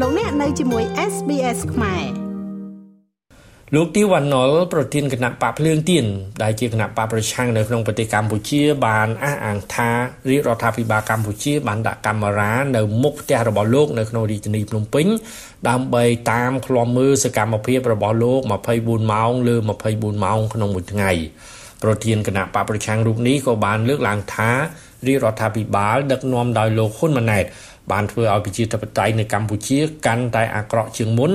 លោកអ្នកនៅជាមួយ SBS ខ្មែរលោកទីវ៉ាណុលប្រធានគណៈបកភ្លើងទៀនដែលជាគណៈបកប្រឆាំងនៅក្នុងប្រទេសកម្ពុជា បានអះអាងថារាជរដ្ឋាភិបាលកម្ពុជា បានដាក់កាមេរ៉ានៅមុខផ្ទះរបស់លោកនៅក្នុងរាជធានីភ្នំពេញដើម្បីតាមឃ្លាំមើលសកម្មភាពរបស់លោក24ម៉ោងលើ24ម៉ោងក្នុងមួយថ្ងៃប្រធានគណៈបកប្រឆាំងរូបនេះក៏បានលើកឡើងថា រាជរដ្ឋាភិបាលដឹកនាំដោយលោកហ៊ុនម៉ាណែតបានធ្វើឲ្យប្រជាធិបតេយ្យនៅកម្ពុជាកាន់តែអាក្រក់ជាងមុន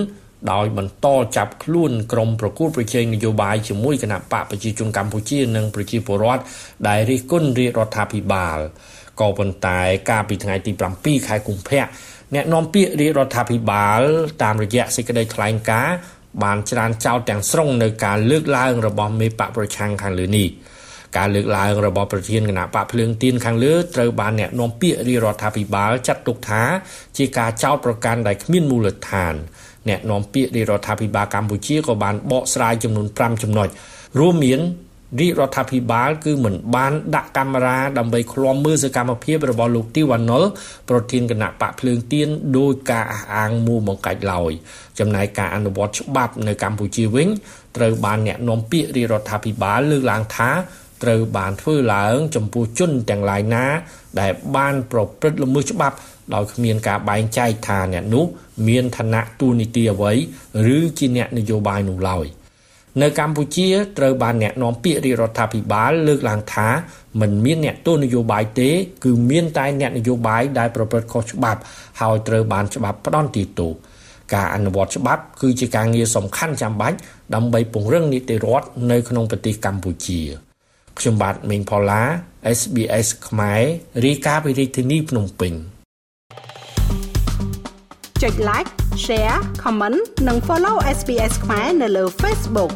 ដោយបន្តចាប់ខ្លួនក្រុមប្រកួតប្រជែងនយោបាយជាមួយគណៈបកប្រជាជនកម្ពុជានិងប្រជាពលរដ្ឋដែលរិះគន់រាជរដ្ឋាភិបាលក៏ប៉ុន្តែកាលពីថ្ងៃទី7ខែកុម្ភៈអ្នកនាំពាក្យរាជរដ្ឋាភិបាលតាមរយៈសេចក្តីថ្លែងការណ៍បានច្រានចោលទាំងស្រុងនៅការលើកឡើងរបស់មេបកប្រឆាំងខាងលើនេះ ការលើកឡើងរបស់ប្រធានគណៈបកភ្លើងទៀនខាងលើត្រូវបានអ្នកនាំពាក្យរាជរដ្ឋាភិបាលចាត់ទុកថា ជាការចោទប្រកាន់ដែលគ្មានមូលដ្ឋានអ្នកនាំពាក្យរាជរដ្ឋាភិបាលកម្ពុជាក៏បានបកស្រាយចំនួន5ចំណុចរួមមានរាជរដ្ឋាភិបាលគឺមិនបានដាក់កាមេរ៉ាដើម្បីឃ្លាំមើលសកម្មភាពរបស់លោកទីវ៉ាណុលប្រធានគណៈបកភ្លើងទៀនដោយការអះអាងមួបង្កាច់ឡើយចំណែកការអនុវត្តច្បាប់នៅកម្ពុជាវិញត្រូវបានអ្នកនាំពាក្យរាជរដ្ឋាភិបាលលើកឡើងថា ត្រូវបានធ្វើឡើងចំពោះជនទាំងឡាយណា ដែលបានប្រព្រឹត្តល្មើសច្បាប់ដោយគ្មានការបែងចែកថាអ្នកនោះមានឋានៈទូនីតិអ្វីឬជាអ្នកនយោបាយនោះឡើយនៅកម្ពុជាត្រូវបានអ្នកនាំពាក្យរាជរដ្ឋាភិបាលលើកឡើងថាមិនមានអ្នកទោសនយោបាយទេ គឺមានតែអ្នកនយោបាយដែលប្រព្រឹត្តខុសច្បាប់ហើយត្រូវបានច្បាប់ផ្ដន់ទីទោសការអនុវត្តច្បាប់ គឺជាការងារសំខាន់ចាំបាច់ដើម្បីពង្រឹងនីតិរដ្ឋនៅក្នុងប្រទេសកម្ពុជា ខ្ញុំបាទមេងផល្លា SBS ខ្មែររាយការណ៍ពីរាជធានីភ្នំពេញចុច like share comment និង follow SBS ខ្មែរនៅលើ Facebook